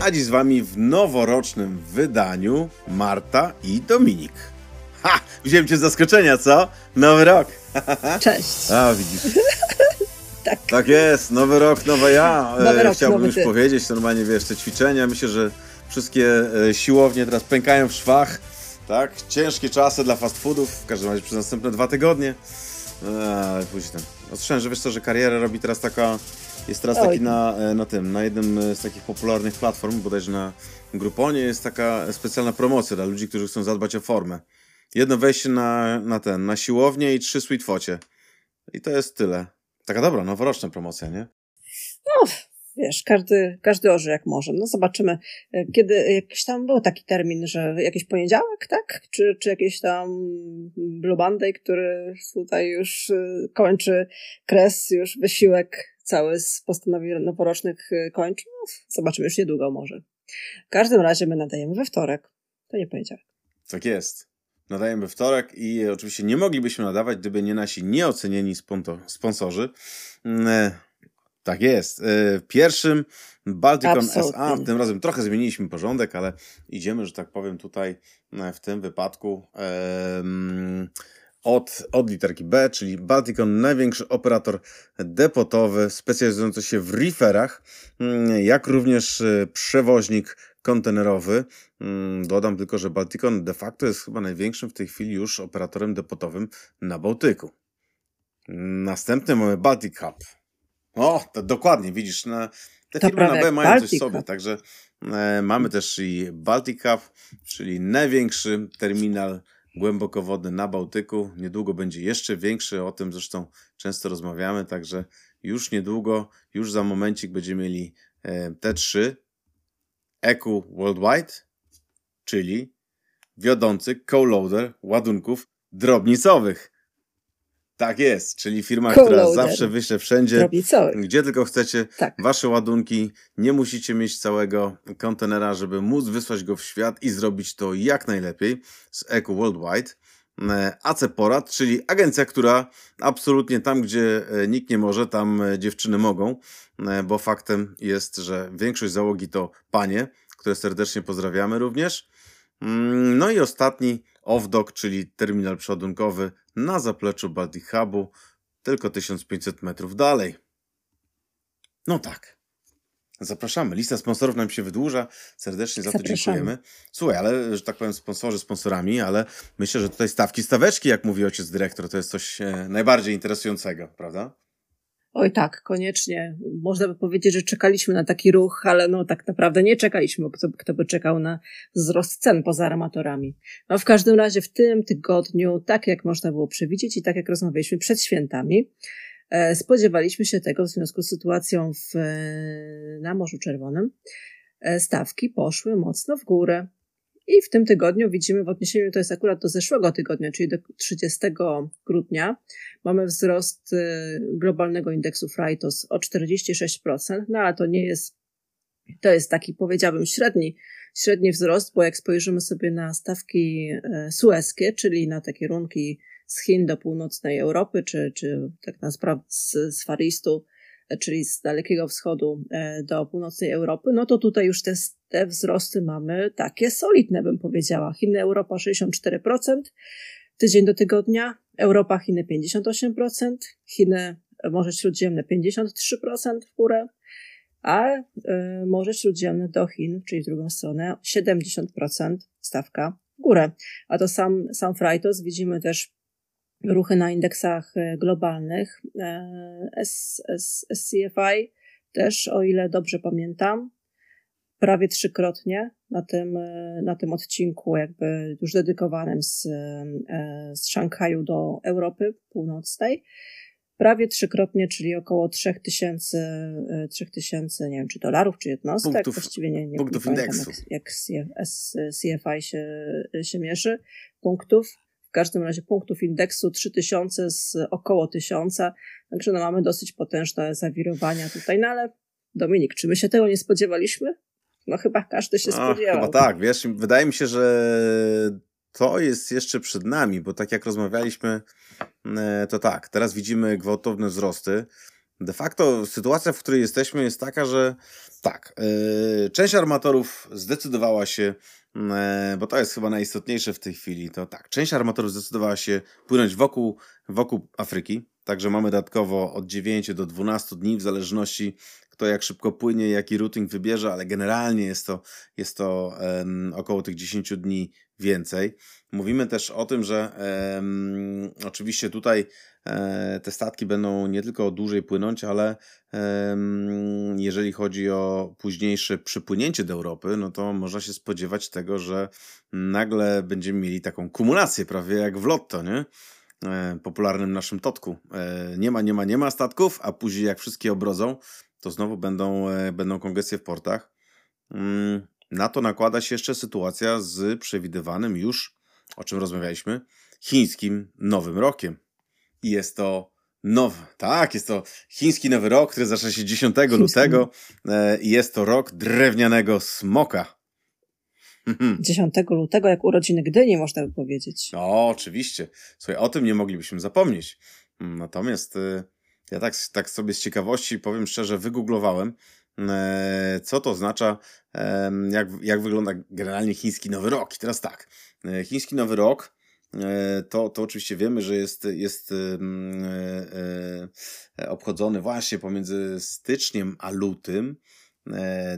A dziś z wami w noworocznym wydaniu Marta i Dominik. Ha! Wziąłem cię z zaskoczenia, co? Nowy rok. Cześć. A, widzisz. tak. Tak jest, nowy rok, nowe ja. Nowy E, rok, Chciałbym nowy już ty. powiedzieć, normalnie wiesz, te ćwiczenia, myślę, że wszystkie e, siłownie teraz pękają w szwach. Tak, ciężkie czasy dla fast foodów, w każdym razie przez następne dwa tygodnie. E, Ale później tam. Słyszałem, że wiesz co, że karierę robi teraz taka, jest teraz taki na, e, na tym, na jednym z takich popularnych platform, bodajże na Gruponie jest taka specjalna promocja dla ludzi, którzy chcą zadbać o formę. Jedno wejście na, na ten, na siłownię i trzy sweet focie. I to jest tyle. Taka dobra, noworoczna promocja, nie? No, wiesz, każdy, każdy oży jak może. No zobaczymy, e, kiedy jakiś tam był taki termin, że jakiś poniedziałek, tak? Czy, czy jakiś tam Blue Monday, który tutaj już e, kończy kres, już wysiłek cały z postanowień noworocznych e, kończy. No, zobaczymy już niedługo może. W każdym razie my nadajemy we wtorek. To nie poniedziałek. Tak jest. Nadajemy we wtorek i oczywiście nie moglibyśmy nadawać, gdyby nie nasi nieocenieni sponsorzy. Mm, e, Tak jest. E, Pierwszym Balticon SA. Tym razem trochę zmieniliśmy porządek, ale idziemy, że tak powiem, tutaj e, w tym wypadku em, od, od literki B, czyli Balticon, największy operator depotowy specjalizujący się w reeferach, mm, jak również e, przewoźnik kontenerowy. Mm, Dodam tylko, że Balticon de facto jest chyba największym w tej chwili już operatorem depotowym na Bałtyku. Następny mamy Baltic Hub. O, to dokładnie, widzisz, na, te To firmy na B mają coś Baltic sobie, Hub. także e, mamy też i Baltic Hub, czyli największy terminal głębokowodny na Bałtyku. Niedługo będzie jeszcze większy, o tym zresztą często rozmawiamy, także już niedługo, już za momencik będziemy mieli e, T3 EQ Worldwide, czyli wiodący co-loader ładunków drobnicowych. Tak jest, czyli firma, która zawsze wyśle wszędzie, gdzie tylko chcecie, Tak. wasze ładunki. Nie musicie mieć całego kontenera, żeby móc wysłać go w świat i zrobić to jak najlepiej z EQ Worldwide. E, AC Porad, czyli agencja, która absolutnie tam, gdzie e, nikt nie może, tam e, dziewczyny mogą, bo faktem jest, że większość załogi to panie, które serdecznie pozdrawiamy również. Mm, No i ostatni off-dock, czyli terminal przeładunkowy na zapleczu Baltic Hubu, tylko 1500 metrów dalej. No tak. Zapraszamy. Lista sponsorów nam się wydłuża. Serdecznie za to Zapraszamy. dziękujemy. Słuchaj, ale, że tak powiem, sponsorzy sponsorami, ale myślę, że tutaj stawki, staweczki, jak mówi ojciec dyrektor, to jest coś e, najbardziej interesującego, prawda? Oj tak, koniecznie. Można by powiedzieć, że czekaliśmy na taki ruch, ale no tak naprawdę nie czekaliśmy, kto, kto by czekał na wzrost cen poza armatorami. No w każdym razie w tym tygodniu, tak jak można było przewidzieć i tak jak rozmawialiśmy przed świętami, e, spodziewaliśmy się tego w związku z sytuacją w, e, na Morzu Czerwonym. E, stawki poszły mocno w górę. I w tym tygodniu widzimy w odniesieniu, to jest akurat do zeszłego tygodnia, czyli do 30 grudnia, mamy wzrost y, globalnego indeksu Freightos o 46%, no ale to nie jest, to jest taki powiedziałbym średni, średni wzrost, bo jak spojrzymy sobie na stawki e, sueskie, czyli na te kierunki z Chin do północnej Europy, czy, czy tak na sprawę z, z Faristu, czyli z Dalekiego Wschodu e, do północnej Europy, no to tutaj już te, te wzrosty mamy takie solidne, bym powiedziała. Chiny, Europa 64%, tydzień do tygodnia, Europa, Chiny 58%, Chiny, Morze Śródziemne 53% w górę, a y, Morze Śródziemne do Chin, czyli w drugą stronę, 70% stawka w górę. A to sam, sam Freightos widzimy też ruchy na indeksach e, globalnych. E, SCFI też, o ile dobrze pamiętam, prawie trzykrotnie na tym, e, na tym odcinku, jakby już dedykowanym z, z Szanghaju do Europy Północnej. Prawie trzykrotnie, czyli około 3000, e, 3000 nie wiem, czy dolarów, czy jednostek. Punktów- Właściwie nie, nie, punktów nie pamiętam, indeksu. jak, jak CFI się, się mierzy. Punktów. W każdym razie punktów indeksu 3000 z około 1000. Także no, mamy dosyć potężne zawirowania tutaj. No ale Dominik, czy my się tego nie spodziewaliśmy? No chyba każdy się spodziewał. chyba tak, wiesz, wydaje mi się, że to jest jeszcze przed nami, bo tak jak rozmawialiśmy, e, to tak, teraz widzimy gwałtowne wzrosty. De facto sytuacja, w której jesteśmy, jest taka, że tak, yy, część armatorów zdecydowała się, bo to jest chyba najistotniejsze w tej chwili, to tak, część armatorów zdecydowała się płynąć wokół, wokół Afryki, także mamy dodatkowo od 9 do 12 dni, w zależności kto jak szybko płynie, jaki routing wybierze, ale generalnie jest to, jest to um, około tych 10 dni więcej. Mówimy też o tym, że um, oczywiście tutaj e, te statki będą nie tylko dłużej płynąć, ale um, jeżeli chodzi o późniejsze przypłynięcie do Europy, no to można się spodziewać tego, że nagle będziemy mieli taką kumulację, prawie jak w lotto, nie? E, popularnym naszym totku. E, nie ma, nie ma, nie ma statków, a później jak wszystkie obrodzą, to znowu będą, e, będą kongestie w portach. Mm, na to nakłada się jeszcze sytuacja z przewidywanym już, o czym rozmawialiśmy, chińskim Nowym Rokiem. I jest to nowy, tak, jest to chiński Nowy Rok, który zaczyna się 10 lutego i jest to rok drewnianego smoka. 10 lutego, jak urodziny Gdyni, można by powiedzieć. O, oczywiście. Słuchaj, o tym nie moglibyśmy zapomnieć. Natomiast y, ja tak, tak sobie z ciekawości, powiem szczerze, wygooglowałem, e, co to oznacza, jak, jak wygląda generalnie chiński Nowy Rok. I teraz tak, e, chiński Nowy Rok e, to, to oczywiście wiemy, że jest, jest obchodzony właśnie pomiędzy styczniem a lutym.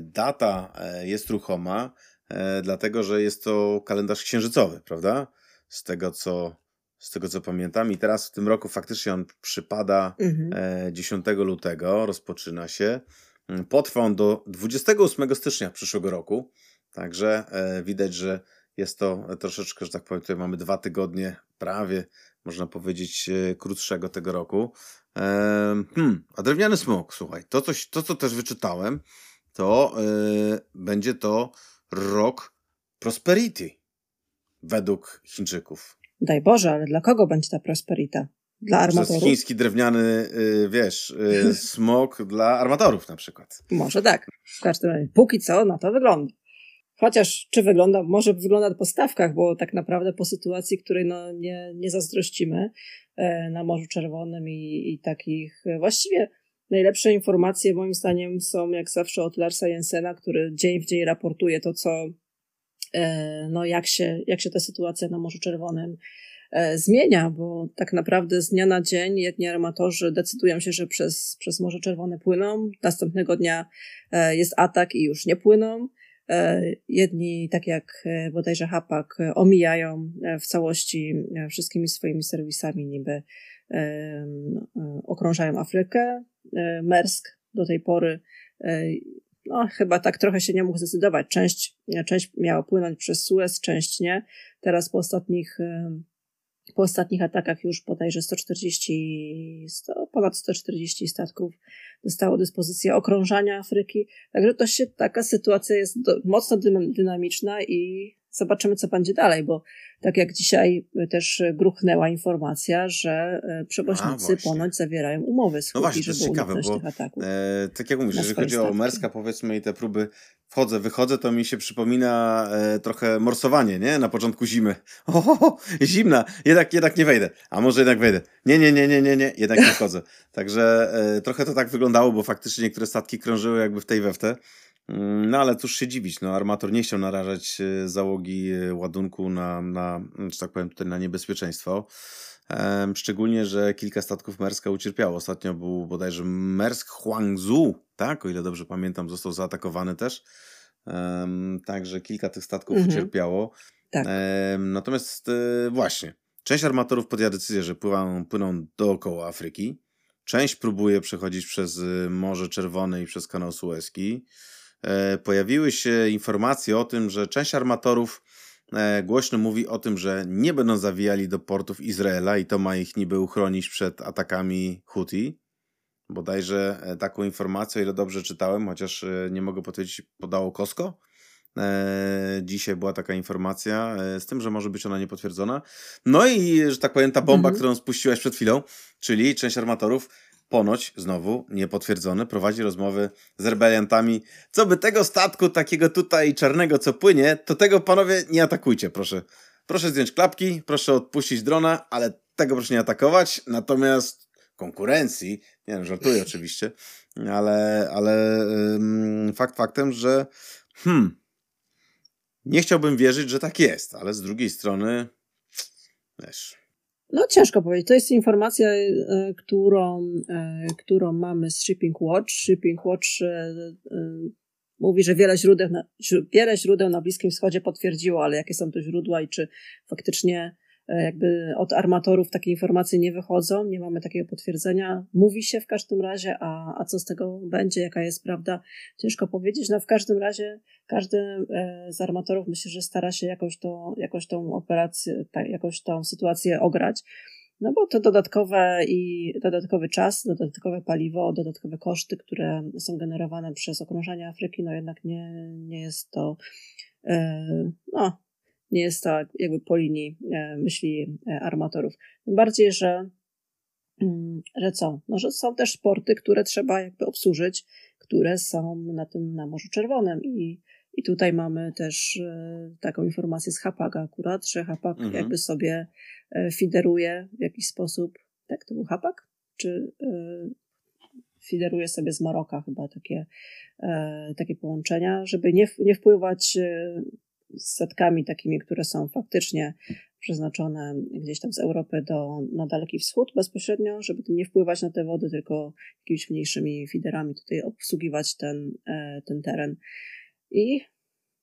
Data jest ruchoma, e, dlatego że jest to kalendarz księżycowy, prawda? Z tego co, z tego co pamiętam. I teraz w tym roku faktycznie on przypada mhm. e, 10 lutego, rozpoczyna się. Mm, potrwa on do 28 stycznia przyszłego roku. Także e, widać, że jest to troszeczkę, że tak powiem, tutaj mamy dwa tygodnie prawie, można powiedzieć, e, krótszego tego roku. Hmm, a drewniany smok, słuchaj, to, coś, to co też wyczytałem, to e, będzie to rok prosperity według Chińczyków. Daj Boże, ale dla kogo będzie ta prosperita? Dla armatorów? Przez chiński drewniany, y, wiesz, y, smok dla armatorów na przykład. Może tak. W każdym razie, póki co na to wygląda. Chociaż czy wygląda, może wygląda po stawkach, bo tak naprawdę po sytuacji, której no nie, nie zazdrościmy e, na Morzu Czerwonym i, i takich e, właściwie najlepsze informacje moim zdaniem są jak zawsze od Larsa Jensena, który dzień w dzień raportuje to, co E, no jak się, jak się ta sytuacja na Morzu Czerwonym zmienia, bo tak naprawdę z dnia na dzień jedni armatorzy decydują się, że przez, przez Morze Czerwone płyną, następnego dnia e, jest atak i już nie płyną. Jedni, tak jak bodajże Hapak, omijają w całości wszystkimi swoimi serwisami, niby okrążają Afrykę. Mersk do tej pory no chyba tak trochę się nie mógł zdecydować. Część, część miała płynąć przez Suez, część nie. Teraz po ostatnich, po ostatnich atakach już bodajże 140, 100, ponad 140 statków dostało dyspozycję okrążania Afryki. Także to się, taka sytuacja jest do, mocno dynamiczna i zobaczymy, co będzie dalej, bo tak jak dzisiaj też gruchnęła informacja, że e, przewoźnicy A, ponoć zawierają umowy z No właśnie, to jest ciekawe, bo e, tak jak mówisz, jeżeli chodzi o Merska powiedzmy i te próby wchodzę, wychodzę, to mi się przypomina e, trochę morsowanie, nie? Na początku zimy. O, zimna, jednak, jednak nie wejdę. A może jednak wejdę. Nie, nie, nie, nie, nie, nie, jednak nie wchodzę. Także e, trochę to tak wyglądało, bo faktycznie niektóre statki krążyły jakby w tej we w te. Mm, no ale cóż się dziwić, no armator nie chciał narażać e, załogi e, ładunku na, na że tak powiem, tutaj na niebezpieczeństwo. Szczególnie, że kilka statków Merska ucierpiało. Ostatnio był bodajże Mersk Huangzhou, tak? O ile dobrze pamiętam, został zaatakowany też. Także kilka tych statków mhm. ucierpiało. Tak. Natomiast e, właśnie, część armatorów podjęła decyzję, że płyną, płyną dookoła Afryki. Część próbuje przechodzić przez Morze Czerwone i przez kanał Suezki. E, pojawiły się informacje o tym, że część armatorów głośno mówi o tym, że nie będą zawijali do portów Izraela i to ma ich niby uchronić przed atakami Houthi. Bodajże e, taką informację, o ile dobrze czytałem, chociaż nie mogę potwierdzić, podało Kosko. Dzisiaj była taka informacja, z tym, że może być ona niepotwierdzona. No i, że tak powiem, ta bomba, mhm. którą spuściłaś przed chwilą, czyli część armatorów ponoć, znowu niepotwierdzone, prowadzi rozmowy z rebeliantami. Co by tego statku takiego tutaj czarnego, co płynie, to tego panowie nie atakujcie, proszę. Proszę zdjąć klapki, proszę odpuścić drona, ale tego proszę nie atakować. Natomiast konkurencji. Nie wiem, żartuję oczywiście, ale, ale fakt faktem, że hmm, nie chciałbym wierzyć, że tak jest, ale z drugiej strony wiesz. No ciężko powiedzieć. To jest informacja, e, którą, e, którą mamy z Shipping Watch. Shipping Watch e, mówi, że wiele źródeł, na, wiele źródeł na Bliskim Wschodzie potwierdziło, ale jakie są to źródła i czy faktycznie jakby od armatorów takie informacje nie wychodzą, nie mamy takiego potwierdzenia. Mówi się w każdym razie, a, a co z tego będzie, jaka jest prawda, ciężko powiedzieć. No w każdym razie każdy e, z armatorów myślę, że stara się jakoś, to, jakoś tą operację, jakoś tą sytuację ograć. No bo to dodatkowe i dodatkowy czas, dodatkowe paliwo, dodatkowe koszty, które są generowane przez okrążanie Afryki, no jednak nie, nie jest to e, no, nie jest to jakby po linii e, myśli e, armatorów. Tym bardziej, że, mm, że co? No, że są też sporty, które trzeba jakby obsłużyć, które są na tym, na Morzu Czerwonym i, i tutaj mamy też e, taką informację z Hapaga akurat, że Hapag mhm. jakby sobie fideruje w jakiś sposób, tak, to był Hapag? Czy fideruje sobie z Maroka chyba takie, takie połączenia, żeby nie, nie wpływać setkami takimi, które są faktycznie przeznaczone gdzieś tam z Europy do, na Daleki Wschód bezpośrednio, żeby nie wpływać na te wody, tylko jakimiś mniejszymi fiderami tutaj obsługiwać ten, e, ten teren. I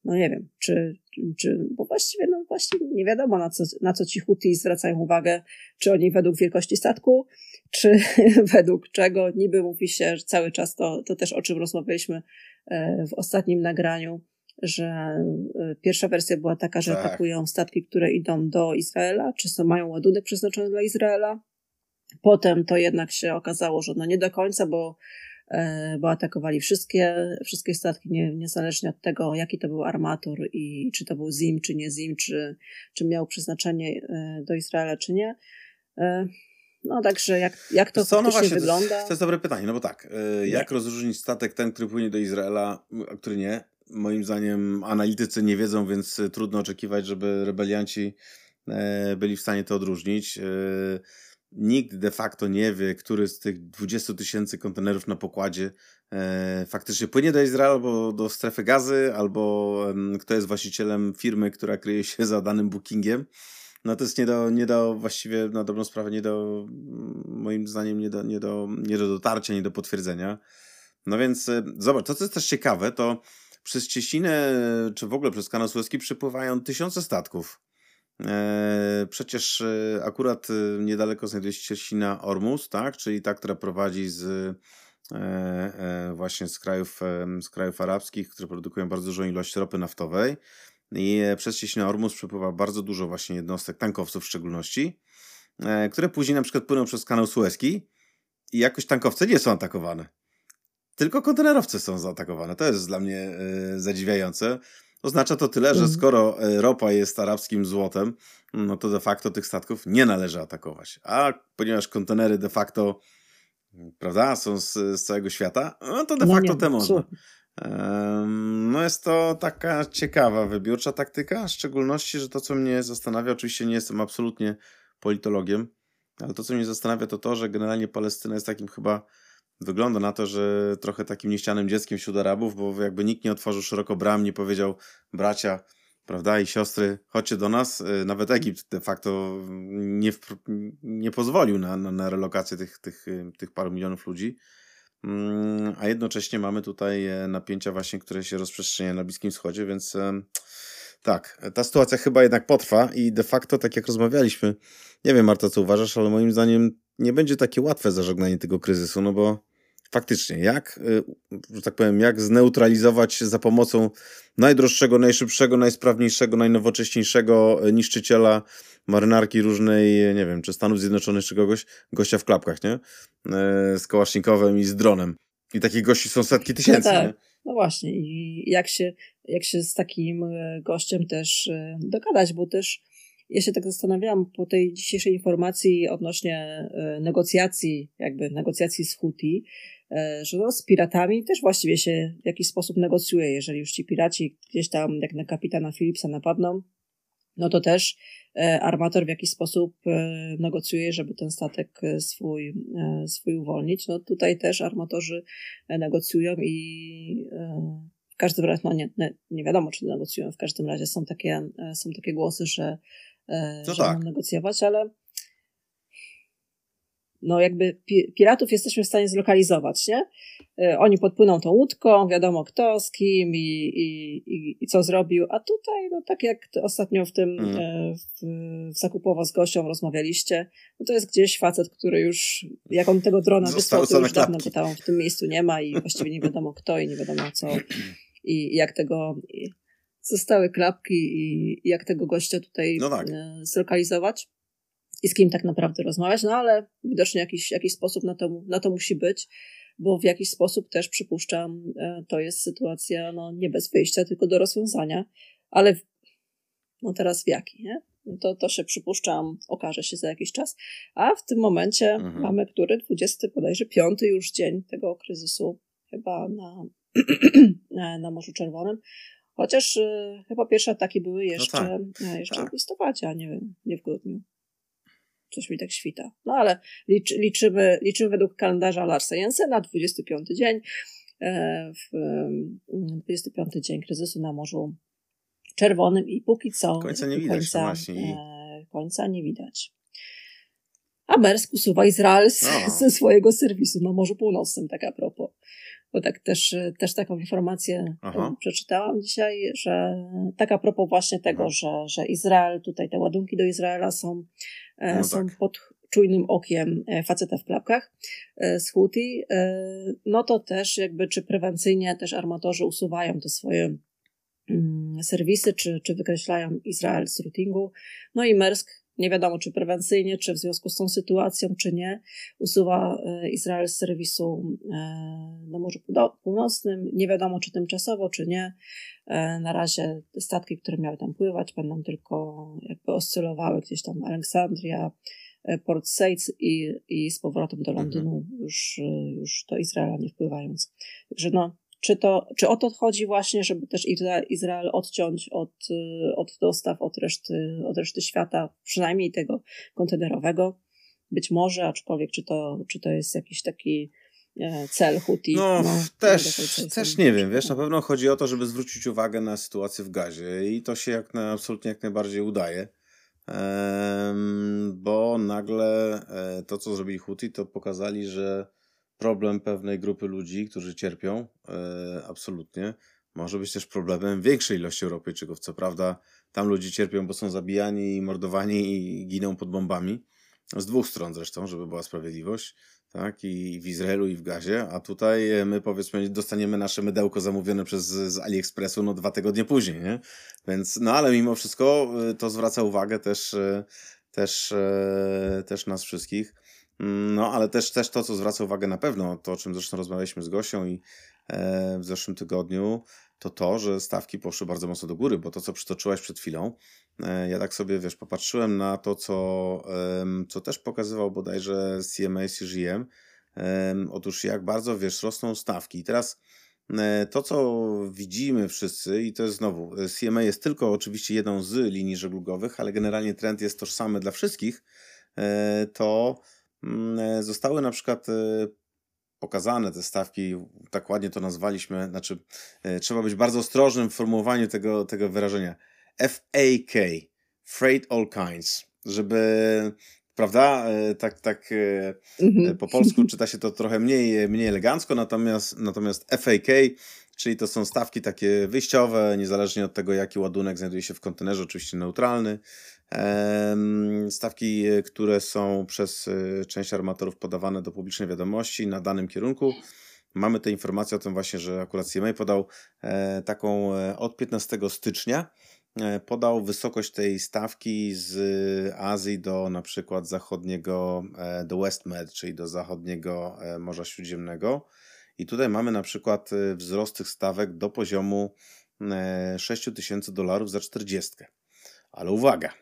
no nie wiem, czy, czy bo właściwie, no właściwie nie wiadomo na co, na co ci Huti zwracają uwagę, czy oni według wielkości statku, czy według czego. Niby mówi się, że cały czas to, to też o czym rozmawialiśmy e, w ostatnim nagraniu, że y, pierwsza wersja była taka, że tak. atakują statki, które idą do Izraela, czy są, mają ładunek przeznaczony dla Izraela. Potem to jednak się okazało, że no nie do końca, bo, e, bo atakowali wszystkie, wszystkie statki, nie, niezależnie od tego, jaki to był armator i czy to był ZIM, czy nie ZIM, czy, czy miał przeznaczenie e, do Izraela, czy nie. E, no także jak, jak to Co, no właśnie, wygląda? To jest, to jest dobre pytanie, no bo tak, jak nie. rozróżnić statek ten, który płynie do Izraela, a który nie? Moim zdaniem analitycy nie wiedzą, więc e, trudno oczekiwać, żeby rebelianci e, byli w stanie to odróżnić. E, nikt de facto nie wie, który z tych 20 tysięcy kontenerów na pokładzie faktycznie płynie do Izraela albo do strefy gazy, albo kto jest właścicielem firmy, która kryje się za danym bookingiem. No to jest nie do, nie do właściwie na dobrą sprawę, nie do, moim zdaniem, nie do, nie do, nie do dotarcia, nie do potwierdzenia. No więc zobacz, to co jest też ciekawe, to przez Cieśninę, czy w ogóle przez kanał Suezki przypływają tysiące statków. E, przecież e, akurat e, niedaleko znajduje się Cieśnina Ormus, tak? czyli ta, która prowadzi z właśnie z krajów, z krajów arabskich, które produkują bardzo dużą ilość ropy naftowej. I przez Cieśninę Ormus przypływa bardzo dużo właśnie jednostek, tankowców w szczególności, które później na przykład płyną przez kanał Suezki i jakoś tankowce nie są atakowane. Tylko kontenerowce są zaatakowane. To jest dla mnie y, zadziwiające. Oznacza to tyle, że mhm. skoro e, ropa jest arabskim złotem, no to de facto tych statków nie należy atakować. A ponieważ kontenery de facto, prawda, są z, z całego świata, no to de no facto nie, te można. No jest to taka ciekawa, wybiórcza taktyka, w szczególności, że to, co mnie zastanawia, oczywiście nie jestem absolutnie politologiem, ale to, co mnie zastanawia, to to, że generalnie Palestyna jest takim chyba Wygląda na to, że trochę takim nieścianym dzieckiem wśród Arabów, bo jakby nikt nie otworzył szeroko bram, nie powiedział bracia, prawda, i siostry, chodźcie do nas. Y, nawet Egipt de facto nie, nie pozwolił na, na, na relokację tych, tych, y, tych paru milionów ludzi. Mm, a jednocześnie mamy tutaj e, napięcia właśnie, które się rozprzestrzeniają na Bliskim Wschodzie, więc e, tak, ta sytuacja chyba jednak potrwa i de facto, tak jak rozmawialiśmy, nie wiem Marta, co uważasz, ale moim zdaniem nie będzie takie łatwe zażegnanie tego kryzysu, no bo faktycznie, jak, y, że tak powiem, jak zneutralizować za pomocą najdroższego, najszybszego, najsprawniejszego, najnowocześniejszego niszczyciela marynarki różnej, nie wiem, czy Stanów Zjednoczonych, czy kogoś, gościa w klapkach, nie? Z kałasznikowem i z dronem. I takich gości są setki tysięcy, no, tak. nie? No właśnie, i jak się, jak się z takim gościem też dogadać, bo też ja się tak zastanawiałam po tej dzisiejszej informacji odnośnie e, negocjacji, jakby negocjacji z Huti, e, że no, z piratami też właściwie się w jakiś sposób negocjuje, jeżeli już ci piraci gdzieś tam jak na kapitana Philipsa napadną, no to też armator w jakiś sposób negocjuje, żeby ten statek swój, swój uwolnić. No tutaj też armatorzy negocjują i w każdym razie, no nie, nie wiadomo, czy negocjują, w każdym razie są takie, są takie głosy, że, no że tak. negocjować, ale no jakby piratów jesteśmy w stanie zlokalizować, nie? E, oni podpłyną tą łódką, wiadomo kto, z kim i, i, i, i co zrobił, a tutaj, no tak jak ostatnio w tym, mm. w, w Zakupowo z Gosią rozmawialiście, no to jest gdzieś facet, który już, jak on tego drona wysłał, to już dawno go tam w tym miejscu nie ma i właściwie nie wiadomo kto i nie wiadomo co i jak tego, zostały klapki i jak tego gościa tutaj no tak. E, zlokalizować i z kim tak naprawdę rozmawiać, no ale widocznie jakiś, jakiś sposób na to, na to musi być, bo w jakiś sposób też przypuszczam, e, to jest sytuacja no, nie bez wyjścia, tylko do rozwiązania, ale no teraz w jaki, nie? No to, to się przypuszczam, okaże się za jakiś czas. A w tym momencie mhm. mamy który? 20 bodajże piąty już dzień tego kryzysu chyba na, na Morzu Czerwonym. Chociaż y, chyba pierwsze ataki były jeszcze, no tak. jeszcze tak. w listopadzie, a nie, nie w grudniu. Coś mi tak świta. No ale licz, liczymy, liczymy według kalendarza Larsa Jensena, 25 dzień, e, w 25 dzień kryzysu na Morzu Czerwonym i póki co końca nie widać. Końca, e, końca nie widać. A Mersk usuwa Izrael z, ze swojego serwisu na Morzu Północnym, tak a propos. Bo tak też, też taką informację Aha. przeczytałam dzisiaj, że tak a propos właśnie tego, że, że Izrael, tutaj te ładunki do Izraela są E, no są tak. pod czujnym okiem e, faceta w klapkach e, z Houthi, no to też jakby czy prewencyjnie też armatorzy usuwają te swoje mm, serwisy, czy, czy wykreślają Izrael z routingu. No i Mersk, nie wiadomo czy prewencyjnie, czy w związku z tą sytuacją, czy nie, usuwa Izrael z serwisu na Morzu Północnym. Nie wiadomo czy tymczasowo, czy nie. E, na razie statki, które miały tam pływać, będą tylko jakby oscylowały gdzieś tam Aleksandria, e, Port Said i, i z powrotem do Londynu, mhm. już, już do Izraela nie wpływając. Także no, czy, to, czy o to chodzi właśnie, żeby też Izrael odciąć od, od dostaw, od reszty, od reszty świata, przynajmniej tego kontenerowego? Być może, aczkolwiek czy to, czy to jest jakiś taki E, cel Huti. No, no też, też nie wiem, wiesz, na pewno chodzi o to, żeby zwrócić uwagę na sytuację w gazie i to się jak na, absolutnie jak najbardziej udaje, bo nagle e, to, co zrobili Huti, to pokazali, że problem pewnej grupy ludzi, którzy cierpią, e, absolutnie, może być też problemem większej ilości Europejczyków. Co prawda, tam ludzie cierpią, bo są zabijani, mordowani i giną pod bombami. Z dwóch stron zresztą, żeby była sprawiedliwość tak? I w Izraelu, i w Gazie, a tutaj e, my powiedzmy dostaniemy nasze mydełko zamówione przez z AliExpressu no dwa tygodnie później, nie? Więc, no ale mimo wszystko e, to zwraca uwagę też, też, też nas wszystkich. No, ale też, też to, co zwraca uwagę na pewno, to o czym zresztą rozmawialiśmy z Gosią i w zeszłym tygodniu, to to, że stawki poszły bardzo mocno do góry, bo to, co przytoczyłaś przed chwilą, e, ja tak sobie, wiesz, popatrzyłem na to, co, co też pokazywał bodajże CMA CGM. Otóż jak bardzo, wiesz, rosną stawki. I teraz e, to, co widzimy wszyscy, i to jest znowu, e, CMA jest tylko oczywiście jedną z linii żeglugowych, ale generalnie trend jest tożsamy dla wszystkich, to mm, zostały na przykład pokazane te stawki, tak ładnie to nazwaliśmy, znaczy e, trzeba być bardzo ostrożnym w formułowaniu tego, tego wyrażenia. FAK, Freight All Kinds, żeby, prawda, e, tak, tak e, mhm. po polsku czyta się to trochę mniej, mniej elegancko, natomiast, natomiast FAK, czyli to są stawki takie wyjściowe, niezależnie od tego, jaki ładunek znajduje się w kontenerze, oczywiście neutralny, Stawki, e, które są przez e, część armatorów podawane do publicznej wiadomości na danym kierunku. Mamy te informacje o tym właśnie, że akurat CMA podał e, taką od 15 stycznia podał wysokość tej stawki z Azji do na przykład zachodniego, do WestMed, czyli do zachodniego Morza Śródziemnego. I tutaj mamy na przykład wzrost tych stawek do poziomu 6000 dolarów za 40. Ale uwaga,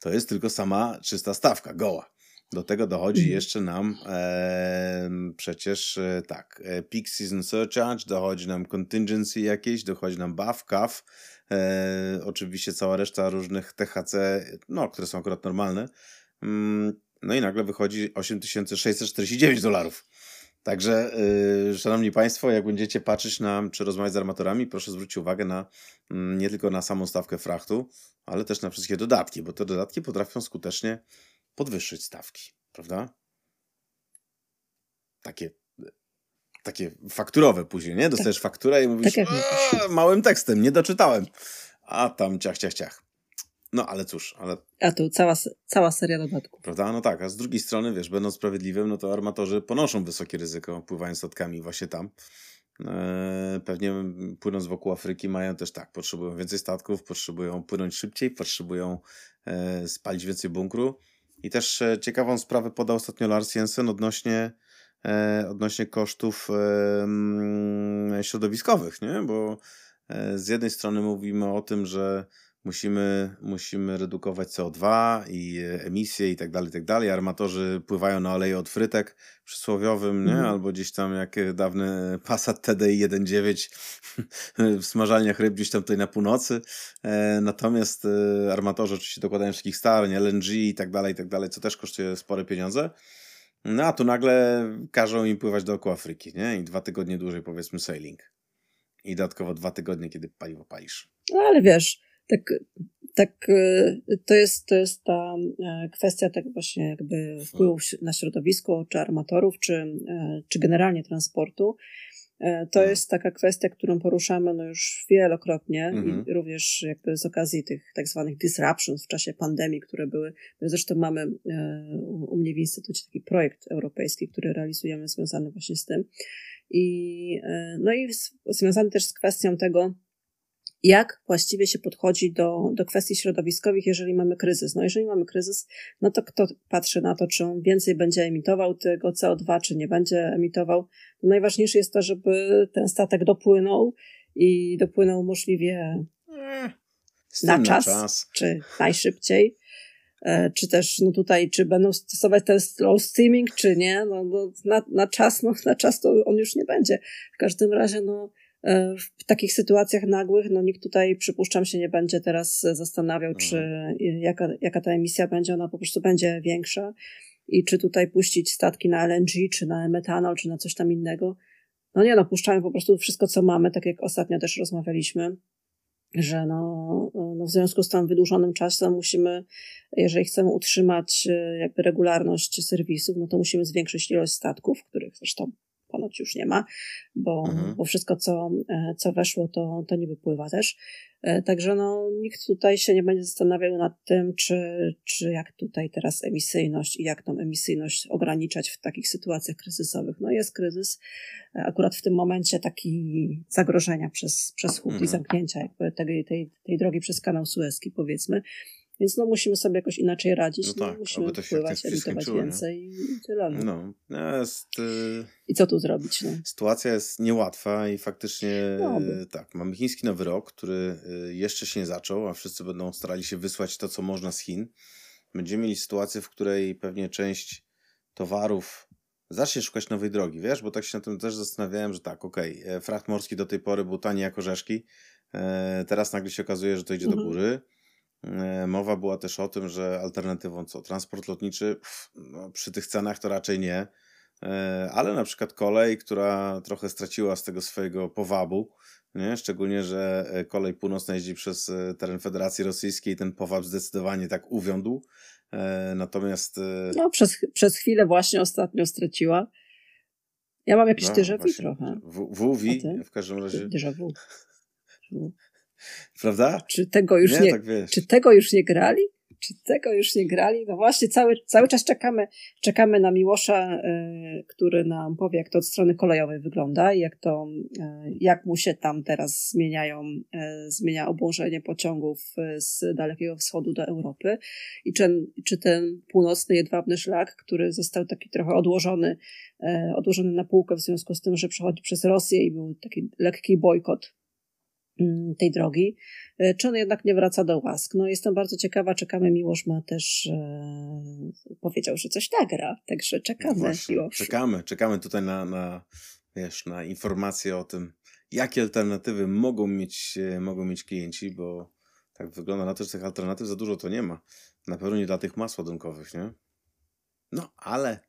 to jest tylko sama czysta stawka, goła. Do tego dochodzi mhm. jeszcze nam e, przecież e, tak, e, peak season surcharge, dochodzi nam contingency jakieś, dochodzi nam buff, CAF, e, oczywiście cała reszta różnych THC, no, które są akurat normalne. Mm, no i nagle wychodzi 8649 dolarów. Także, yy, szanowni Państwo, jak będziecie patrzeć na, czy rozmawiać z armatorami, proszę zwrócić uwagę na mm, nie tylko na samą stawkę frachtu, ale też na wszystkie dodatki, bo te dodatki potrafią skutecznie podwyższyć stawki, prawda? Takie, takie fakturowe później, nie? Dostajesz tak. fakturę i mówisz, tak małym tekstem, nie doczytałem. A tam ciach, ciach, ciach. No ale cóż, ale... A tu cała, cała seria dodatków. Prawda? No tak, a z drugiej strony, wiesz, będąc sprawiedliwym, no to armatorzy ponoszą wysokie ryzyko, pływając statkami właśnie tam. E, pewnie płynąc wokół Afryki mają też tak, potrzebują więcej statków, potrzebują płynąć szybciej, potrzebują e, spalić więcej bunkru. I też e, ciekawą sprawę podał ostatnio Lars Jensen odnośnie, odnośnie kosztów środowiskowych, nie? Bo z jednej strony mówimy o tym, że musimy, musimy redukować CO2 i emisje i tak dalej, i tak dalej. Armatorzy pływają na oleju od frytek przysłowiowym, nie? Mm. albo gdzieś tam jak dawny Passat TDI 1.9 w smażalniach ryb gdzieś tam tutaj na północy. E, natomiast e, armatorzy oczywiście dokładają wszystkich starań, LNG i tak dalej, i tak dalej, co też kosztuje spore pieniądze. No a tu nagle każą im pływać dookoła Afryki, nie? I dwa tygodnie dłużej powiedzmy sailing. I dodatkowo dwa tygodnie, kiedy paliwo palisz. No ale wiesz, tak, tak y, to jest, to jest ta e, kwestia tak właśnie jakby wpływu na środowisko, czy armatorów, czy, e, czy generalnie transportu. E, to mhm. jest taka kwestia, którą poruszamy no już wielokrotnie mhm. i również jakby z okazji tych tak zwanych disruptions w czasie pandemii, które były. Zresztą mamy u mnie w Instytucie taki projekt europejski, który realizujemy związany właśnie z tym. I, no i związany też z kwestią tego, jak właściwie się podchodzi do, do kwestii środowiskowych, jeżeli mamy kryzys. No jeżeli mamy kryzys, no to kto patrzy na to, czy on więcej będzie emitował tego CO2, czy nie będzie emitował. No najważniejsze jest to, żeby ten statek dopłynął i dopłynął możliwie eh, na czas, na czas, czy najszybciej. E, czy też no tutaj, czy będą stosować ten slow steaming, czy nie, no, no na, na czas, no na czas to on już nie będzie. W każdym razie, no w takich sytuacjach nagłych, no nikt tutaj, przypuszczam, się nie będzie teraz zastanawiał, czy mhm. jaka, jaka ta emisja będzie, ona po prostu będzie większa i czy tutaj puścić statki na LNG, czy na metanol, czy na coś tam innego. No nie, no puszczamy po prostu wszystko, co mamy, tak jak ostatnio też rozmawialiśmy, że no, no w związku z tym wydłużonym czasem musimy, jeżeli chcemy utrzymać e, jakby regularność serwisów, no to musimy zwiększyć ilość statków, których zresztą ponoć już nie ma, bo, mhm. bo wszystko, co, e, co weszło, to, to nie wypływa też. E, także no, nikt tutaj się nie będzie zastanawiał nad tym, czy, czy jak tutaj teraz emisyjność i jak tą emisyjność ograniczać w takich sytuacjach kryzysowych. No jest kryzys, e, akurat w tym momencie taki zagrożenia przez, przez chłód mhm. i zamknięcia jakby tej, tej, tej drogi przez kanał Suezki powiedzmy. Więc no musimy sobie jakoś inaczej radzić. No, no tak, musimy to wpływać, emitować więcej i tyle. No. no jest, y... I co tu zrobić? No? Sytuacja jest niełatwa i faktycznie no, tak, mamy chiński nowy rok, który y, jeszcze się nie zaczął, a wszyscy będą starali się wysłać to, co można z Chin. Będziemy mieli sytuację, w której pewnie część towarów zacznie szukać nowej drogi, wiesz, bo tak się na tym też zastanawiałem, że tak, okej, okay, e, fracht morski do tej pory był tani jak orzeszki, e, teraz nagle się okazuje, że to idzie mhm. do góry mowa była też o tym, że alternatywą co? Transport lotniczy no, przy tych cenach to raczej nie, e, ale na przykład kolej, która trochę straciła z tego swojego powabu, nie? szczególnie, że e, kolej północna jeździ przez teren Federacji Rosyjskiej, ten powab zdecydowanie tak uwiądł. Natomiast. No, przez, przez chwilę właśnie ostatnio straciła. Ja mam jakieś no, déjà trochę. W, WV w każdym razie. Déjà vu. Prawda? Czy tego już nie, nie tak czy tego już nie grali? Czy tego już nie grali? No właśnie, cały, cały czas czekamy, czekamy na Miłosza, y, który nam powie, jak to od strony kolejowej wygląda i jak to, y, jak mu się tam teraz zmieniają, y, zmienia obłożenie pociągów z Dalekiego Wschodu do Europy i czy, czy ten północny jedwabny szlak, który został taki trochę odłożony, odłożony na półkę w związku z tym, że przechodzi przez Rosję i był taki lekki bojkot tej drogi, e, czy on jednak nie wraca do łask. No jestem bardzo ciekawa, czekamy, Miłosz ma też e, powiedział, że coś nagra, także czekamy. Właśnie, czekamy, czekamy tutaj na, na, wiesz, na informacje o tym, jakie alternatywy mogą mieć, e, mogą mieć klienci, bo tak wygląda na to, że tych alternatyw za dużo to nie ma. Na pewno nie dla tych mas ładunkowych, nie? No, ale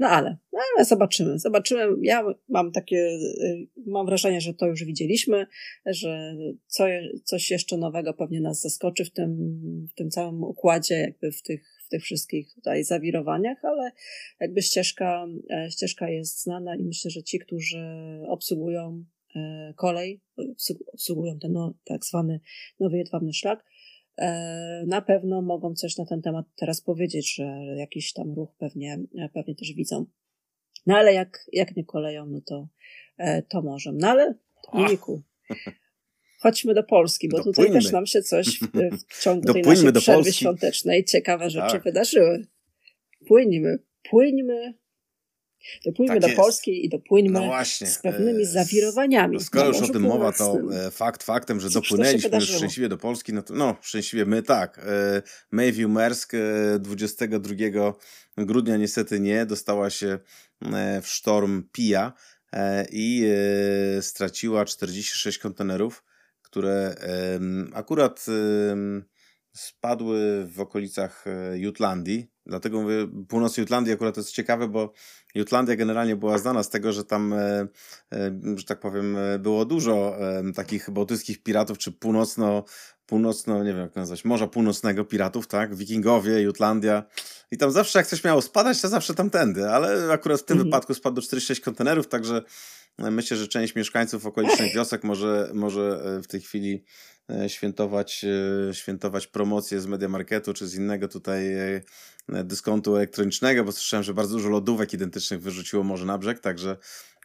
no ale, no ale zobaczymy, zobaczymy. Ja mam takie, y, mam wrażenie, że to już widzieliśmy, że co, coś jeszcze nowego pewnie nas zaskoczy w tym, w tym całym układzie, jakby w tych, w tych wszystkich tutaj zawirowaniach, ale jakby ścieżka, e, ścieżka jest znana i myślę, że ci, którzy obsługują e, kolej, obsługują ten no, tak zwany nowy jedwabny szlak, na pewno mogą coś na ten temat teraz powiedzieć, że jakiś tam ruch pewnie, pewnie też widzą. No ale jak, jak nie koleją, no to, e, to możemy. No ale, Mimiku, chodźmy do Polski, bo Dopłyńmy. tutaj też nam się coś w, w ciągu tej naszej przerwy Polski. świątecznej ciekawe rzeczy tak. wydarzyły. Płyńmy, płyńmy Dopłyńmy tak do Polski i dopłyńmy no z pewnymi e, zawirowaniami. No skoro już o tym mowa, to e, fakt faktem, że dopłynęliśmy już szczęśliwie do Polski, no, to, no szczęśliwie my tak. E, Mayview Maersk 22 grudnia niestety nie, dostała się w sztorm Pia i straciła 46 kontenerów, które akurat spadły w okolicach Jutlandii, Dlatego mówię, północ Jutlandii akurat to jest ciekawe, bo Jutlandia generalnie była znana z tego, że tam, e, e, że tak powiem, e, było dużo takich bałtyckich piratów, czy północno, północno, nie wiem jak nazwać, Morza Północnego piratów, tak? Wikingowie, Jutlandia. I tam zawsze jak coś miało spadać, to zawsze tamtędy, ale akurat w tym mhm. wypadku spadło 46 kontenerów, także myślę, że część mieszkańców okolicznych wiosek może, może w tej chwili świętować, świętować promocję z Media Marketu czy z innego tutaj dyskontu elektronicznego, bo słyszałem, że bardzo dużo lodówek identycznych wyrzuciło może na brzeg, także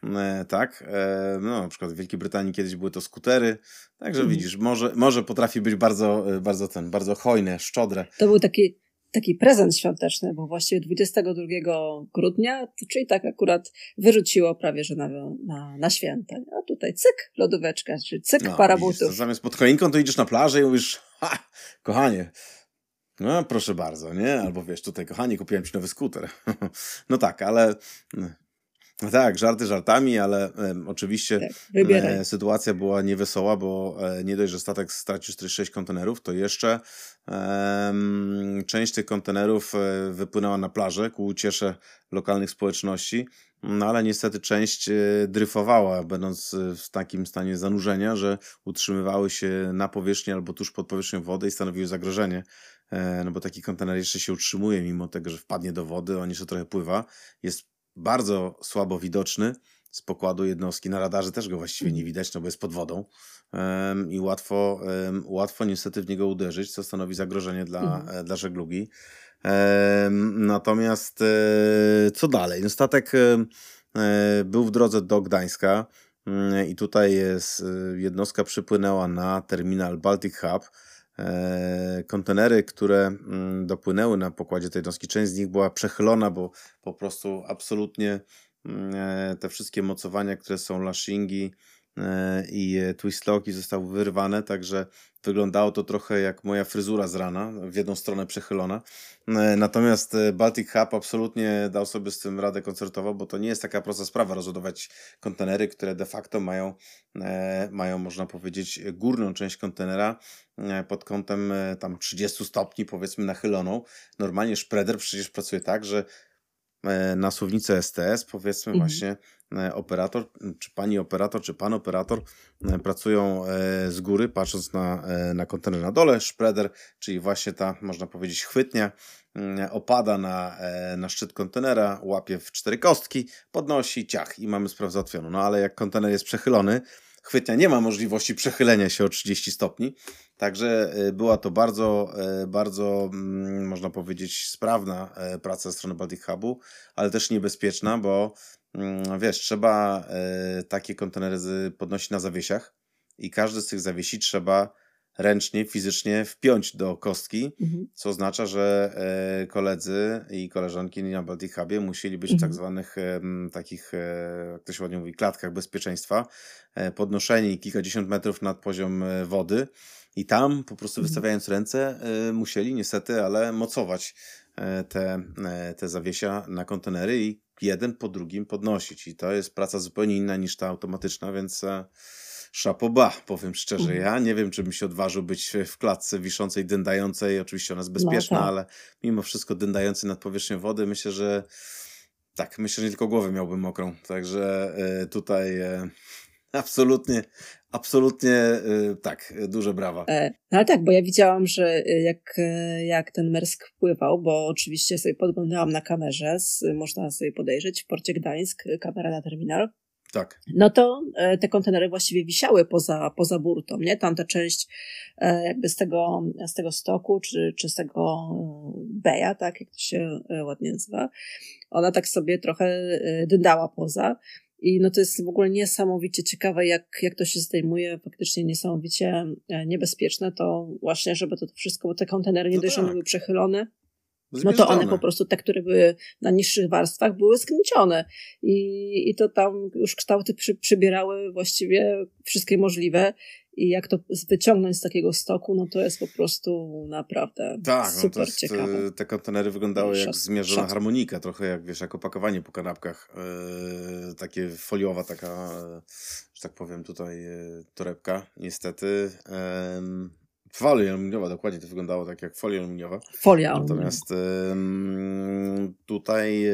e, tak. E, no, na przykład w Wielkiej Brytanii kiedyś były to skutery, także mhm. widzisz, może, może potrafi być bardzo, e, bardzo ten, bardzo hojne, szczodre. To był taki taki prezent świąteczny, bo właściwie 22 grudnia, czyli tak akurat wyrzuciło prawie, że na, na, na święta. A tutaj cyk, lodóweczka, czy cyk, no, parabutów. Zamiast pod choinką to idziesz na plażę i mówisz, ha, kochanie, no, proszę bardzo, nie? Albo wiesz, tutaj, kochani, kupiłem ci nowy skuter. no tak, ale. No tak, żarty żartami, ale e, oczywiście tak, e, sytuacja była niewesoła, bo e, nie dość, że statek stracił 46 kontenerów, to jeszcze e, część tych kontenerów e, wypłynęła na plażę ku uciesze lokalnych społeczności, no ale niestety część e, dryfowała, będąc w takim stanie zanurzenia, że utrzymywały się na powierzchni albo tuż pod powierzchnią wody i stanowiły zagrożenie. E, no bo taki kontener jeszcze się utrzymuje, mimo tego, że wpadnie do wody, on jeszcze trochę pływa. Jest bardzo słabo widoczny z pokładu jednostki. Na radarze też go właściwie nie widać, no bo jest pod wodą i łatwo, łatwo niestety w niego uderzyć, co stanowi zagrożenie dla, mhm. E, dla żeglugi. Natomiast e, co dalej? No statek był w drodze do Gdańska mm, i tutaj jest, jednostka przypłynęła na terminal Baltic Hub. E, kontenery, które mm, dopłynęły na pokładzie tej jednostki, część z nich była przechylona, bo po prostu absolutnie mm, e, te wszystkie mocowania, które są lashingi i twistlocki zostały wyrwane, także wyglądało to trochę jak moja fryzura z rana, w jedną stronę przechylona. Natomiast Baltic Hub absolutnie dał sobie z tym radę koncertową, bo to nie jest taka prosta sprawa rozładować kontenery, które de facto mają, mają można powiedzieć, górną część kontenera E, pod kątem e, tam 30 stopni, powiedzmy, nachyloną. Normalnie szpreder przecież pracuje tak, że e, na suwnicę STS, powiedzmy mhm. właśnie operator, czy pani operator, czy pan operator pracują z góry, patrząc na, na kontener na dole. Spreader, czyli właśnie ta, można powiedzieć, chwytnia, opada na, na szczyt kontenera, łapie w cztery kostki, podnosi, ciach i mamy sprawę załatwioną. No ale jak kontener jest przechylony, chwytnia nie ma możliwości przechylenia się o 30 stopni, Także była to bardzo, bardzo, mm, można powiedzieć, sprawna praca ze strony Baltic Hubu, ale też niebezpieczna, bo mm, wiesz, trzeba takie kontenery podnosić na zawiesiach i każdy z tych zawiesi trzeba ręcznie, fizycznie wpiąć do kostki, mhm. co oznacza, że e, koledzy i koleżanki na Baltic Hubie musieli być mhm. w tak zwanych takich, e, jak to się ładnie mówi, klatkach bezpieczeństwa, e, podnoszeni kilkadziesiąt metrów nad poziom wody i tam po prostu mhm. wystawiając ręce musieli niestety, ale mocować te, te zawiesia na kontenery i jeden po drugim podnosić. I to jest praca zupełnie inna niż ta automatyczna, więc szapoba, powiem szczerze. Mhm. Ja nie wiem, czy bym się odważył być w klatce wiszącej, dyndającej. Oczywiście ona jest no bezpieczna, no, tak. ale mimo wszystko dyndający nad powierzchnią wody, myślę, że tak, myślę, że nie tylko głowę miałbym mokrą. Także y, tutaj y, absolutnie, absolutnie y, tak, duże brawa. E, no ale tak, bo ja widziałam, że jak, jak ten Mersk pływał, bo oczywiście sobie podglądałam na kamerze, można sobie podejrzeć, w porcie Gdańsk, kamera na terminal. Tak. No to e, te kontenery właściwie wisiały poza, poza burtą, nie? Tamta część e, jakby z tego, z tego stoku, czy, czy z tego e, beja, tak jak to się ładnie nazywa, ona tak sobie trochę dydała poza. I no to jest w ogóle niesamowicie ciekawe, jak, jak to się zdejmuje, faktycznie niesamowicie niebezpieczne, to właśnie, żeby to wszystko, bo te kontenery nie no dość, tak. były przechylone, no to one po prostu, te, które były na niższych warstwach, były skniecione. I, i to tam już kształty przy, przybierały właściwie wszystkie możliwe. I jak to wyciągnąć z takiego stoku, no to jest po prostu naprawdę tak, super no jest, ciekawe. Te kontenery wyglądały jak zmierzona szat. harmonika, trochę jak wiesz, jak opakowanie po kanapkach. Yy, takie foliowa taka, że tak powiem tutaj, yy, torebka, niestety. Folia aluminiowa, dokładnie to wyglądało tak jak folia aluminiowa. Folia aluminiowa. Natomiast y, tutaj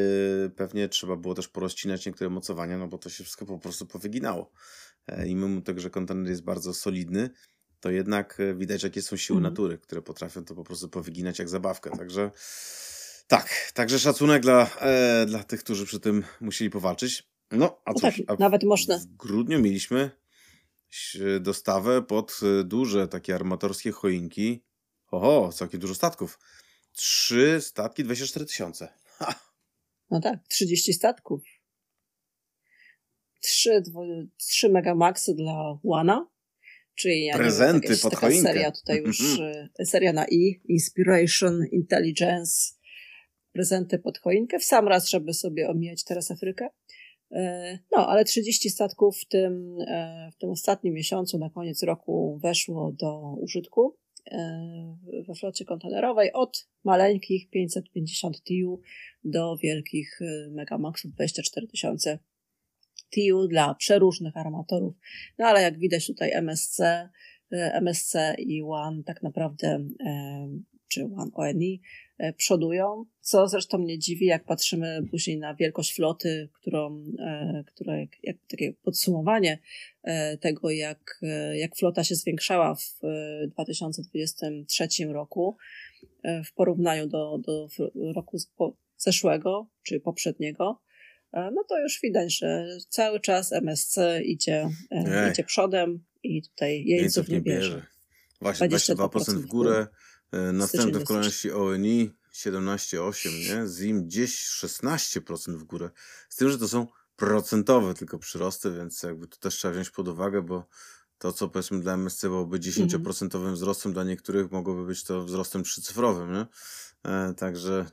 y, pewnie trzeba było też porozcinać niektóre mocowania, no bo to się wszystko po prostu powyginało. E, I mimo tego, że kontener jest bardzo solidny, to jednak e, widać, jakie są siły mhm. natury, które potrafią to po prostu powyginać jak zabawkę. Także tak, także szacunek dla, e, dla tych, którzy przy tym musieli powalczyć. No, a no cóż, tak, a nawet można. W grudniu mieliśmy dostawę pod y, duże takie armatorskie choinki. Oho, całkiem dużo statków. Trzy statki, 24 tysiące. No tak, 30 statków. Trzy, trzy megamaxy dla Łana. Czyli ja Prezenty wiem, pod choinkę. seria tutaj już, mhm. y, seria na I, Inspiration, Intelligence, prezenty pod choinkę, w sam raz, żeby sobie omijać teraz Afrykę. E, no, ale 30 statków w tym, e, w tym ostatnim miesiącu, na koniec roku, weszło do użytku e, we flocie kontenerowej od maleńkich 550 TIU do wielkich Megamaxów 24 tysiące TIU dla przeróżnych armatorów. No ale jak widać tutaj MSC, MSC i One tak naprawdę, czy One ONI, E, przodują, co zresztą mnie dziwi, jak patrzymy później na wielkość floty, którą, która jak, jak takie podsumowanie tego, jak, jak flota się zwiększała w 2023 roku w porównaniu do, do roku zeszłego czy poprzedniego, no to już widać, że cały czas MSC idzie, idzie przodem i tutaj jeńców nie bierze. bierze. Właśnie 22% w górę, E, następny w kolejności ONI 17,8, nie? ZIM gdzieś 16% w górę. Z tym, że to są procentowe tylko przyrosty, więc jakby to też trzeba wziąć pod uwagę, bo to, co powiedzmy dla MSC byłoby 10% mhm. wzrostem, dla niektórych mogłoby być to wzrostem trzycyfrowym, nie? E, także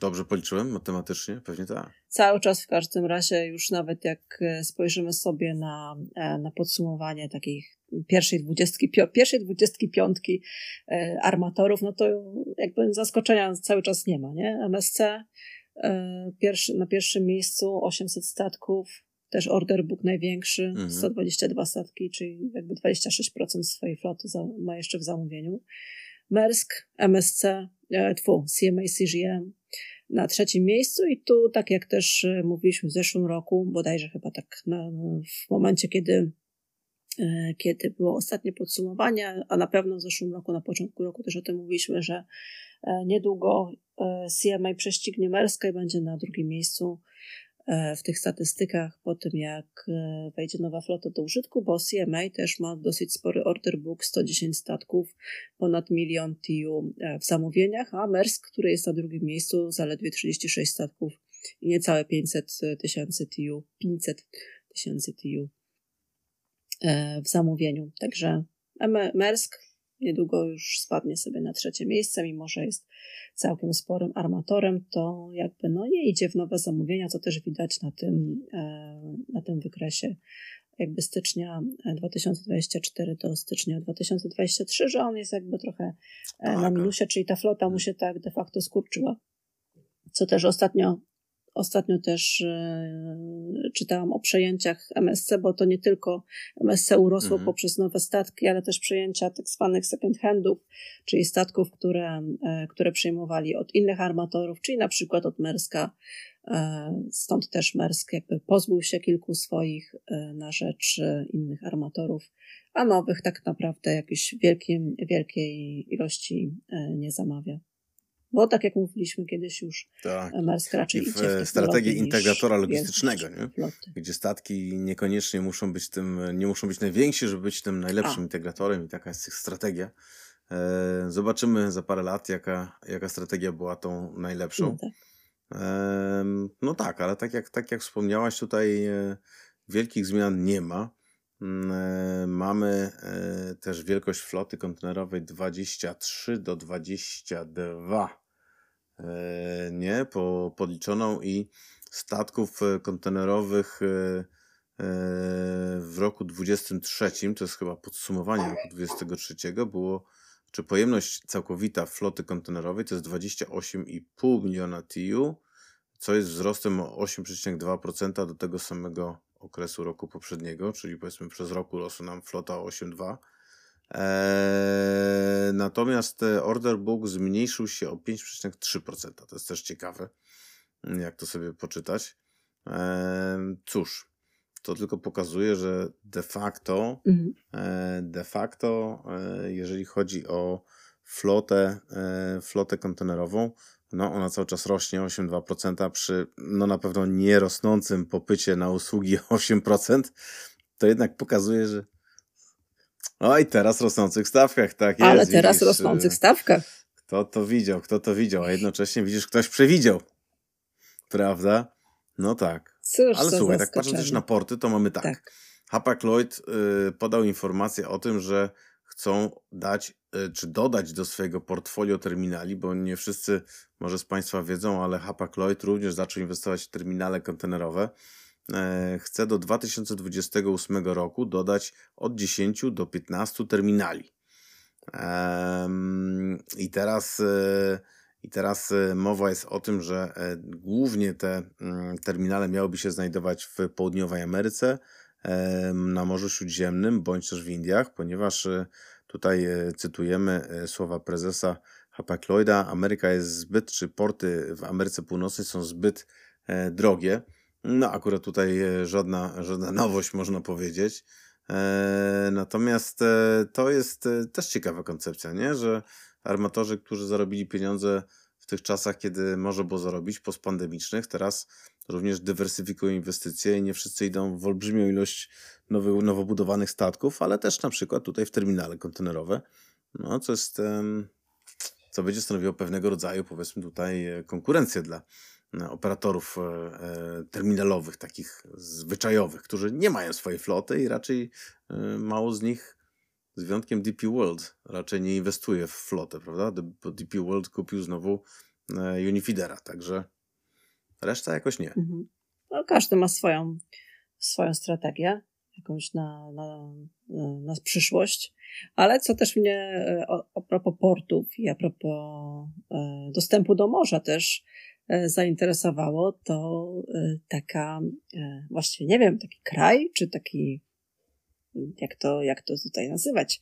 Dobrze policzyłem matematycznie? Pewnie tak. Cały czas w każdym razie, już nawet jak e, spojrzymy sobie na, e, na podsumowanie takich pierwszej dwudziestki, pierwszej dwudziestki piątki e, armatorów, no to jakby zaskoczenia cały czas nie ma, nie? MSC pierwszy, na pierwszym miejscu 800 statków, też order book największy, mhm. 122 statki, czyli jakby 26% swojej floty ma jeszcze w zamówieniu. Mersk, MSC, tfu, CMA CGM na trzecim miejscu. I tu, tak jak też e, mówiliśmy w zeszłym roku, bodajże chyba tak na, w momencie, kiedy e, kiedy było ostatnie podsumowanie, a na pewno w zeszłym roku, na początku roku też o tym mówiliśmy, że e, niedługo CMA prześcignie Merska i będzie na drugim miejscu E, w tych statystykach po tym, jak e, wejdzie nowa flota do użytku, bo CMA też ma dosyć spory order book, 110 statków, ponad milion TIU e, w zamówieniach, a Mersk, który jest na drugim miejscu, zaledwie 36 statków i niecałe 500 tysięcy TIU, 500 tysięcy TIU w zamówieniu. Także Mersk niedługo już spadnie sobie na trzecie miejsce, mimo że jest całkiem sporym armatorem, to jakby no nie idzie w nowe zamówienia, co też widać na tym, e, na tym wykresie jakby stycznia 2024 do stycznia 2023, że on jest jakby trochę e, tak. na minusie, czyli ta flota mu się tak de facto skurczyła. Co też ostatnio Ostatnio też e, czytałam o przejęciach MSC, bo to nie tylko MSC urosło mhm. poprzez nowe statki, ale też przejęcia tak zwanych second handów, czyli statków, które, e, które przejmowali od innych armatorów, czyli na przykład od Merska. E, stąd też Mersk jakby pozbył się kilku swoich na rzecz innych armatorów, a nowych tak naprawdę jakiejś wielkiej, wielkiej ilości nie zamawia. Bo tak jak mówiliśmy kiedyś już, tak. Maersk raczej I w, w strategii integratora logistycznego, nie? gdzie statki niekoniecznie muszą być tym, nie muszą być najwięksi, żeby być tym najlepszym A. integratorem i taka jest ich strategia. E, zobaczymy za parę lat, jaka, jaka strategia była tą najlepszą. No tak. E, no tak, ale tak jak, tak jak wspomniałaś, tutaj e, wielkich zmian nie ma. Mm, e, mamy e, też wielkość floty kontenerowej 23 do 22 E, nie, po, podliczoną i statków kontenerowych w roku 23, to jest chyba podsumowanie roku 23, było, czy pojemność całkowita floty kontenerowej to jest 28,5 miliona TIU, co jest wzrostem o 8,2% do tego samego okresu roku poprzedniego, czyli powiedzmy przez roku rosła nam flota o 8,2%. Eee, natomiast e, order book zmniejszył się o 5,3%. To jest też ciekawe, jak to sobie poczytać. Eee, cóż, to tylko pokazuje, że de facto, mhm. e, de facto, e, jeżeli chodzi o flotę, e, flotę kontenerową, no ona cały czas rośnie 8,2% przy no na pewno nie rosnącym popycie na usługi 8%, to jednak pokazuje, że Oj, teraz rosnących stawkach, tak jest. Ale teraz widzisz, rosnących y, stawkach. Kto to widział, kto to widział, a jednocześnie widzisz, ktoś przewidział. Prawda? No tak. Cóż, Ale słuchaj, tak patrząc też na porty, to mamy tak. tak. Hapag-Lloyd y, podał informację o tym, że chcą dać, czy dodać do swojego portfolio terminali, bo nie wszyscy może z Państwa wiedzą, ale Hapag-Lloyd również zaczął inwestować w terminale kontenerowe. E, chce do 2028 roku dodać od 10 do 15 terminali. I teraz, e, i teraz e, mowa jest o tym, że głównie te mm, terminale miałyby się znajdować w południowej Ameryce, na Morzu Śródziemnym bądź też w Indiach, ponieważ tutaj cytujemy słowa prezesa Hapag-Lloyda, Ameryka jest zbyt, czy porty w Ameryce Północnej są zbyt drogie no, akurat tutaj e, żadna, żadna nowość, można powiedzieć. E, natomiast e, to jest też ciekawa koncepcja, nie? że armatorzy, którzy zarobili pieniądze w tych czasach, kiedy może było zarobić, postpandemicznych, teraz również dywersyfikują inwestycje i nie wszyscy idą w olbrzymią ilość nowych, nowo budowanych statków, ale też na przykład tutaj w terminale kontenerowe, no, co jest, co będzie stanowiło pewnego rodzaju, powiedzmy tutaj, konkurencję dla, E, operatorów e, e, terminalowych, takich zwyczajowych, którzy nie mają swojej floty i raczej mało z nich, z wyjątkiem DP World, raczej nie inwestuje w flotę, prawda? Bo DP World kupił znowu Unifidera, także reszta jakoś nie. Mhm. No, każdy ma swoją, swoją strategię, jakąś na, na, na przyszłość. Ale co też mnie a, a propos portów i a propos e, dostępu do morza też E, zainteresowało, to e, taka, e, właściwie nie wiem, taki kraj, czy taki, jak to, jak to tutaj nazywać,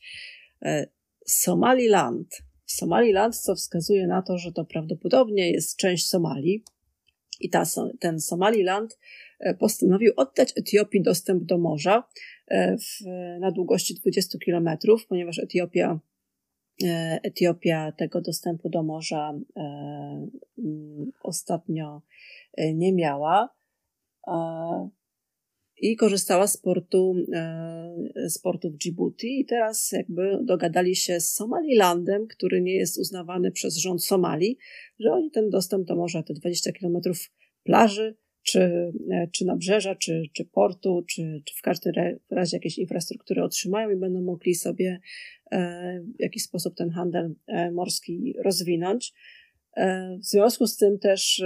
Somaliland. Somaliland, co wskazuje na to, że to prawdopodobnie jest część Somalii. I ta, ten Somaliland postanowił oddać Etiopii dostęp do morza w, na długości 20 kilometrów, ponieważ Etiopia E, Etiopia tego dostępu do morza e, mm, ostatnio e, nie miała i korzystała z portu, z portu w Djibouti i teraz jakby dogadali się z Somalilandem, który nie jest uznawany przez rząd Somalii, że oni ten dostęp do morza, te 20 kilometrów plaży czy, czy nabrzeża, czy, czy portu, czy, czy w każdym razie jakiejś infrastruktury otrzymają i będą mogli sobie w jakiś sposób ten handel morski rozwinąć. W związku z tym też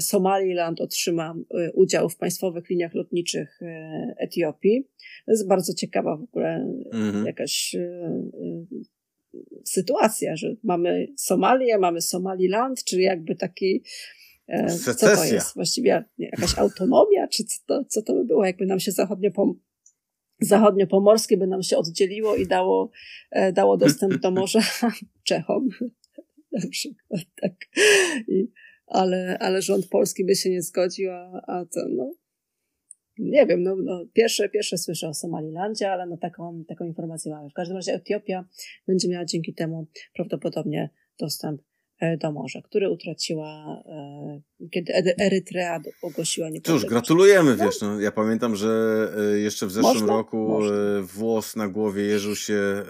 Somaliland otrzyma udział w państwowych liniach lotniczych Etiopii. To jest bardzo ciekawa w ogóle mhm. jakaś sytuacja, że mamy Somalię, mamy Somaliland, czyli jakby taki Secesja. co to jest właściwie jakaś autonomia, czy co to, co to by było, jakby nam się zachodnio pom zachodnio-pomorskie by nam się oddzieliło i dało, dało dostęp do morza Czechom na przykład, tak. I, ale, ale rząd polski by się nie zgodził, a, a to, no, nie wiem, no, no, pierwsze, pierwsze słyszę o Somalilandzie, ale no taką, taką informację mamy. W każdym razie Etiopia będzie miała dzięki temu prawdopodobnie dostęp e, do morza, który utraciła, e, kiedy Erytrea ogłosiła niepodległość. Cóż, gratulujemy, no. wiesz, no, ja pamiętam, że e, jeszcze w zeszłym Można? roku Można. włos na głowie jeżył się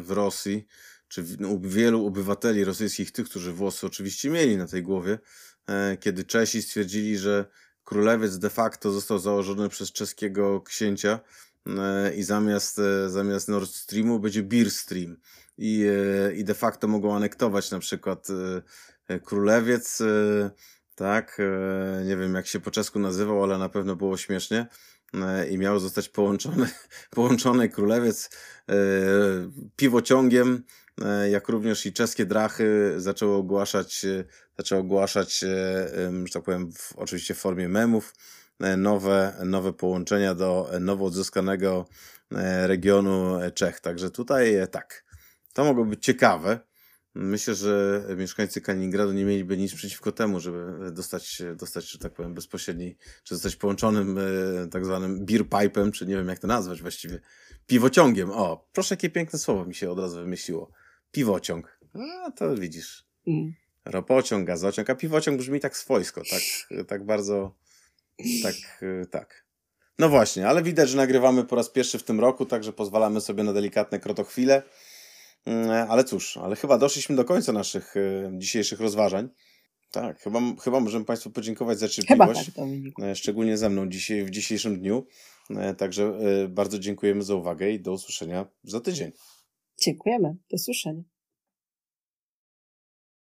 w Rosji, czy no, wielu obywateli rosyjskich, tych, którzy włosy oczywiście mieli na tej głowie, kiedy Czesi stwierdzili, że królewiec de facto został założony przez czeskiego księcia e, i zamiast, e, zamiast Nord Streamu będzie Beer Stream. I, e, I de facto mogą anektować na przykład królewiec, tak, nie wiem jak się po czesku nazywał, ale na pewno było śmiesznie i miał zostać połączony, połączony królewiec piwociągiem E, jak również i czeskie drachy zaczęły ogłaszać, e, zaczęły ogłaszać, e, że tak powiem, w, oczywiście w formie memów, nowe, nowe połączenia do nowo odzyskanego regionu Czech. Także tutaj tak, to mogło być ciekawe. Myślę, że mieszkańcy Kaliningradu nie mieliby nic przeciwko temu, żeby dostać, dostać że tak powiem, bezpośredni, czy zostać połączonym tak zwanym beer pipe'em, czy nie wiem jak to nazwać właściwie, piwociągiem. O, proszę, jakie piękne słowo mi się od razu wymyśliło piwociąg. A to widzisz. Mm. Ropociąg, gazociąg, a piwociąg brzmi tak swojsko, tak, tak bardzo, tak, tak. No właśnie, ale widać, że nagrywamy po raz pierwszy w tym roku, także pozwalamy sobie na delikatne krotochwile. Mm, ale cóż, ale chyba doszliśmy do końca naszych e, dzisiejszych rozważań. Tak, chyba, chyba możemy Państwu podziękować za cierpliwość. Tak, szczególnie ze mną dzisiaj, w dzisiejszym dniu. E, także e, bardzo dziękujemy za uwagę i do usłyszenia za tydzień. Dziękujemy. Do słyszenia.